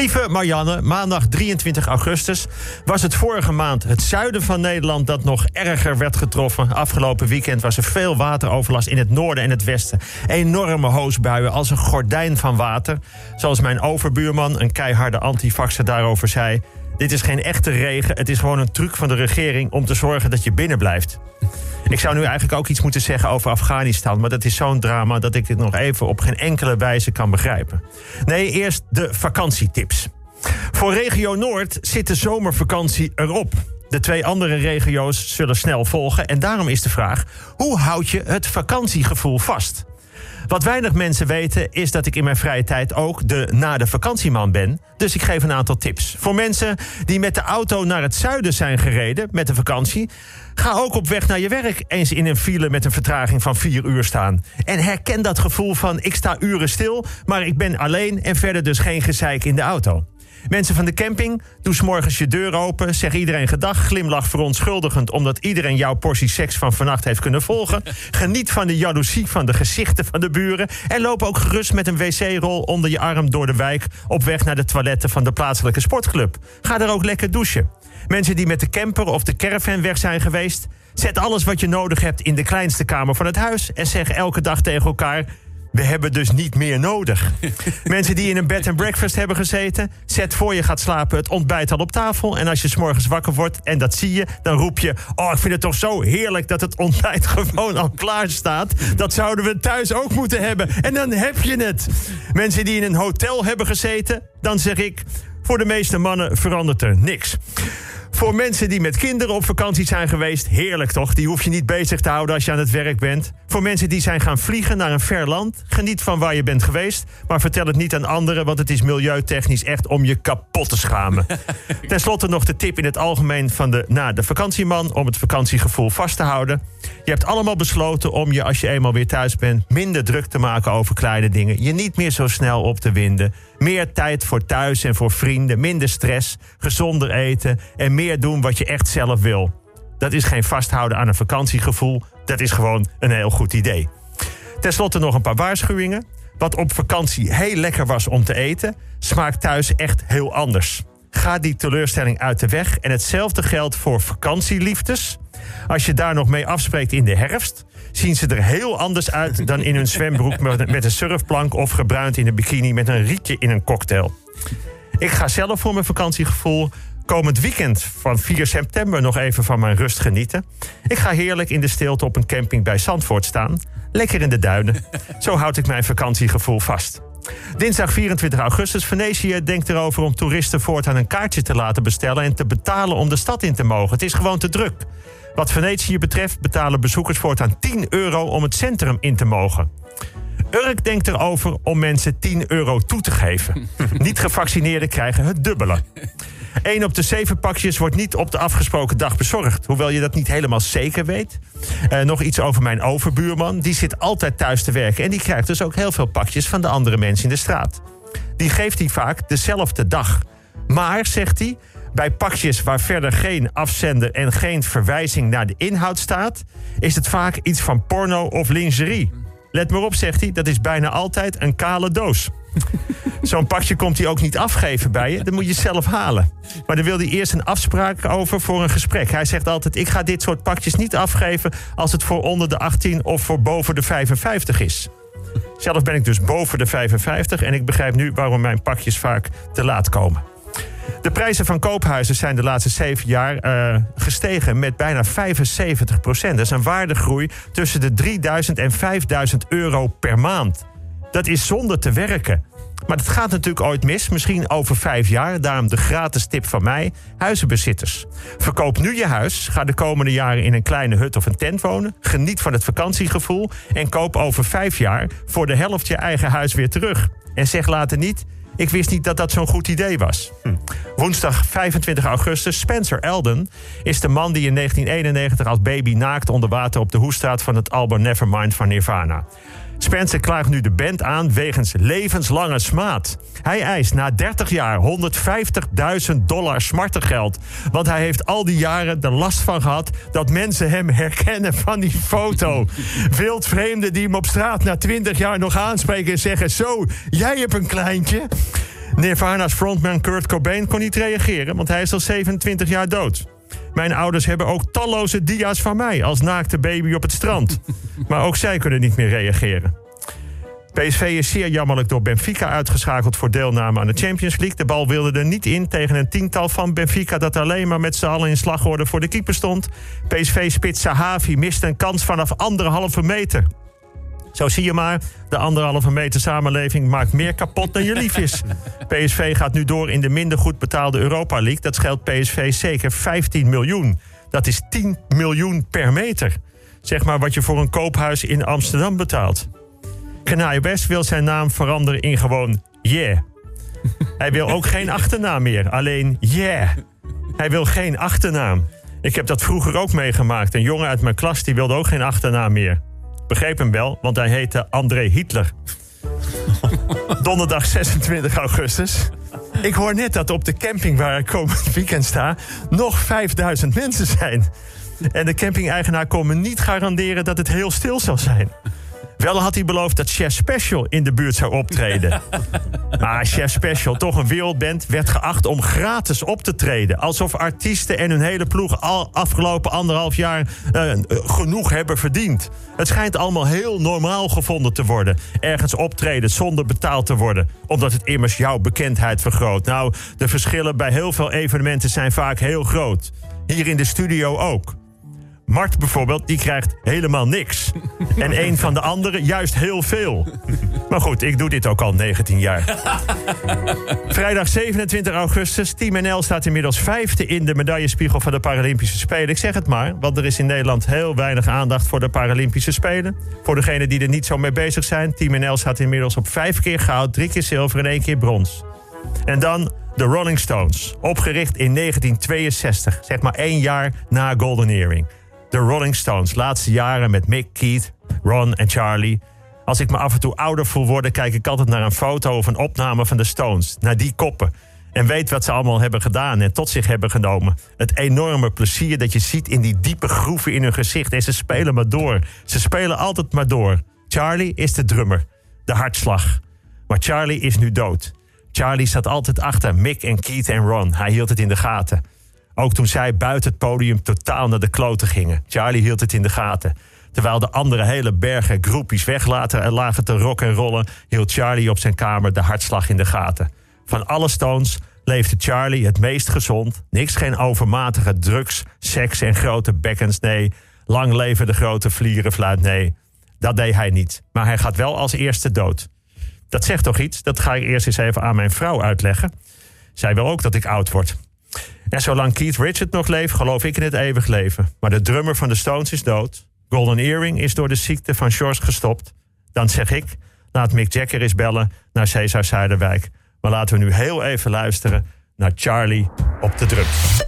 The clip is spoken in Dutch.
Lieve Marianne, maandag 23 augustus was het vorige maand het zuiden van Nederland dat nog erger werd getroffen. Afgelopen weekend was er veel wateroverlast in het noorden en het westen. Enorme hoosbuien als een gordijn van water. Zoals mijn overbuurman, een keiharde antifaxer, daarover zei. Dit is geen echte regen, het is gewoon een truc van de regering om te zorgen dat je binnen blijft. Ik zou nu eigenlijk ook iets moeten zeggen over Afghanistan, maar dat is zo'n drama dat ik het nog even op geen enkele wijze kan begrijpen. Nee, eerst de vakantietips. Voor regio Noord zit de zomervakantie erop. De twee andere regio's zullen snel volgen en daarom is de vraag: hoe houd je het vakantiegevoel vast? Wat weinig mensen weten is dat ik in mijn vrije tijd ook de na de vakantieman ben. Dus ik geef een aantal tips. Voor mensen die met de auto naar het zuiden zijn gereden met de vakantie, ga ook op weg naar je werk eens in een file met een vertraging van vier uur staan. En herken dat gevoel van ik sta uren stil, maar ik ben alleen en verder dus geen gezeik in de auto. Mensen van de camping, doe morgens je deur open. Zeg iedereen gedag. Glimlach verontschuldigend omdat iedereen jouw portie seks van vannacht heeft kunnen volgen. Geniet van de jaloezie van de gezichten van de buren. En loop ook gerust met een wc-rol onder je arm door de wijk. op weg naar de toiletten van de plaatselijke sportclub. Ga er ook lekker douchen. Mensen die met de camper of de caravan weg zijn geweest. Zet alles wat je nodig hebt in de kleinste kamer van het huis. En zeg elke dag tegen elkaar. We hebben dus niet meer nodig. Mensen die in een bed and breakfast hebben gezeten, zet voor je gaat slapen het ontbijt al op tafel. En als je s'morgens wakker wordt en dat zie je, dan roep je: Oh, ik vind het toch zo heerlijk dat het ontbijt gewoon al klaar staat. Dat zouden we thuis ook moeten hebben. En dan heb je het. Mensen die in een hotel hebben gezeten, dan zeg ik: Voor de meeste mannen verandert er niks. Voor mensen die met kinderen op vakantie zijn geweest, heerlijk toch? Die hoef je niet bezig te houden als je aan het werk bent. Voor mensen die zijn gaan vliegen naar een ver land, geniet van waar je bent geweest. Maar vertel het niet aan anderen, want het is milieutechnisch echt om je kapot te schamen. Ten slotte nog de tip in het algemeen van de, na de vakantieman om het vakantiegevoel vast te houden. Je hebt allemaal besloten om je, als je eenmaal weer thuis bent, minder druk te maken over kleine dingen. Je niet meer zo snel op te winden. Meer tijd voor thuis en voor vrienden, minder stress, gezonder eten en meer doen wat je echt zelf wil. Dat is geen vasthouden aan een vakantiegevoel, dat is gewoon een heel goed idee. Ten slotte nog een paar waarschuwingen. Wat op vakantie heel lekker was om te eten, smaakt thuis echt heel anders. Ga die teleurstelling uit de weg. En hetzelfde geldt voor vakantieliefdes. Als je daar nog mee afspreekt in de herfst, zien ze er heel anders uit dan in hun zwembroek met een surfplank of gebruind in een bikini met een rietje in een cocktail. Ik ga zelf voor mijn vakantiegevoel komend weekend van 4 september nog even van mijn rust genieten. Ik ga heerlijk in de stilte op een camping bij Zandvoort staan. Lekker in de duinen. Zo houd ik mijn vakantiegevoel vast. Dinsdag 24 augustus. Venetië denkt erover om toeristen voortaan een kaartje te laten bestellen en te betalen om de stad in te mogen. Het is gewoon te druk. Wat Venetië betreft betalen bezoekers voortaan 10 euro om het centrum in te mogen. Urk denkt erover om mensen 10 euro toe te geven. Niet-gevaccineerden krijgen het dubbele. Eén op de zeven pakjes wordt niet op de afgesproken dag bezorgd. Hoewel je dat niet helemaal zeker weet. Uh, nog iets over mijn overbuurman. Die zit altijd thuis te werken. En die krijgt dus ook heel veel pakjes van de andere mensen in de straat. Die geeft hij vaak dezelfde dag. Maar, zegt hij, bij pakjes waar verder geen afzender en geen verwijzing naar de inhoud staat, is het vaak iets van porno of lingerie. Let maar op, zegt hij, dat is bijna altijd een kale doos. Zo'n pakje komt hij ook niet afgeven bij je. Dat moet je zelf halen. Maar dan wil hij eerst een afspraak over voor een gesprek. Hij zegt altijd: Ik ga dit soort pakjes niet afgeven als het voor onder de 18 of voor boven de 55 is. Zelf ben ik dus boven de 55 en ik begrijp nu waarom mijn pakjes vaak te laat komen. De prijzen van koophuizen zijn de laatste zeven jaar uh, gestegen met bijna 75 procent. Dat is een waardegroei tussen de 3000 en 5000 euro per maand. Dat is zonder te werken. Maar dat gaat natuurlijk ooit mis, misschien over vijf jaar. Daarom de gratis tip van mij: huizenbezitters. Verkoop nu je huis, ga de komende jaren in een kleine hut of een tent wonen. Geniet van het vakantiegevoel en koop over vijf jaar voor de helft je eigen huis weer terug. En zeg later niet: ik wist niet dat dat zo'n goed idee was. Hm. Woensdag 25 augustus. Spencer Elden is de man die in 1991 als baby naakt onder water op de hoes staat van het album Nevermind van Nirvana. Spencer klaagt nu de band aan wegens levenslange smaad. Hij eist na 30 jaar 150.000 dollar smartengeld. Want hij heeft al die jaren er last van gehad dat mensen hem herkennen van die foto. Wildvreemden die hem op straat na 20 jaar nog aanspreken en zeggen: Zo, jij hebt een kleintje. Nirvana's frontman Kurt Cobain kon niet reageren, want hij is al 27 jaar dood. Mijn ouders hebben ook talloze dia's van mij als naakte baby op het strand. Maar ook zij kunnen niet meer reageren. PSV is zeer jammerlijk door Benfica uitgeschakeld voor deelname aan de Champions League. De bal wilde er niet in tegen een tiental van Benfica dat alleen maar met z'n allen in slagorde voor de keeper stond. PSV-spits Sahavi miste een kans vanaf anderhalve meter. Zo zie je maar, de anderhalve meter samenleving maakt meer kapot dan je lief is. PSV gaat nu door in de minder goed betaalde Europa League. Dat scheelt PSV zeker 15 miljoen. Dat is 10 miljoen per meter. Zeg maar wat je voor een koophuis in Amsterdam betaalt. Kanaai West wil zijn naam veranderen in gewoon Yeah. Hij wil ook geen achternaam meer, alleen Yeah. Hij wil geen achternaam. Ik heb dat vroeger ook meegemaakt. Een jongen uit mijn klas die wilde ook geen achternaam meer. Begreep hem wel, want hij heette André Hitler. Donderdag 26 augustus. Ik hoor net dat op de camping waar ik komend weekend sta... nog 5000 mensen zijn. En de camping-eigenaar kon me niet garanderen dat het heel stil zal zijn. Wel had hij beloofd dat Chef Special in de buurt zou optreden. Maar Chef Special, toch een wereldband, werd geacht om gratis op te treden. Alsof artiesten en hun hele ploeg al afgelopen anderhalf jaar uh, genoeg hebben verdiend. Het schijnt allemaal heel normaal gevonden te worden. Ergens optreden zonder betaald te worden. Omdat het immers jouw bekendheid vergroot. Nou, de verschillen bij heel veel evenementen zijn vaak heel groot. Hier in de studio ook. Mart bijvoorbeeld, die krijgt helemaal niks. En een van de anderen juist heel veel. Maar goed, ik doe dit ook al 19 jaar. Vrijdag 27 augustus. Team NL staat inmiddels vijfde in de medaillespiegel van de Paralympische Spelen. Ik zeg het maar, want er is in Nederland heel weinig aandacht voor de Paralympische Spelen. Voor degenen die er niet zo mee bezig zijn. Team NL staat inmiddels op vijf keer goud, drie keer zilver en één keer brons. En dan de Rolling Stones, opgericht in 1962, zeg maar één jaar na Golden Earring de Rolling Stones. Laatste jaren met Mick, Keith, Ron en Charlie. Als ik me af en toe ouder voel worden, kijk ik altijd naar een foto of een opname van de Stones. Naar die koppen. En weet wat ze allemaal hebben gedaan en tot zich hebben genomen. Het enorme plezier dat je ziet in die diepe groeven in hun gezicht. En ze spelen maar door. Ze spelen altijd maar door. Charlie is de drummer. De hartslag. Maar Charlie is nu dood. Charlie zat altijd achter Mick en Keith en Ron. Hij hield het in de gaten. Ook toen zij buiten het podium totaal naar de kloten gingen. Charlie hield het in de gaten. Terwijl de andere hele bergen groepjes weglaten en lagen te rock en rollen, hield Charlie op zijn kamer de hartslag in de gaten. Van alle Stones leefde Charlie het meest gezond. Niks geen overmatige drugs, seks en grote bekkens, nee. Lang leven de grote vlierenfluit, nee. Dat deed hij niet. Maar hij gaat wel als eerste dood. Dat zegt toch iets? Dat ga ik eerst eens even aan mijn vrouw uitleggen. Zij wil ook dat ik oud word. En zolang Keith Richard nog leeft, geloof ik in het eeuwig leven. Maar de drummer van de Stones is dood. Golden Earring is door de ziekte van George gestopt. Dan zeg ik, laat Mick Jagger eens bellen naar Cesar Zuiderwijk. Maar laten we nu heel even luisteren naar Charlie op de drums.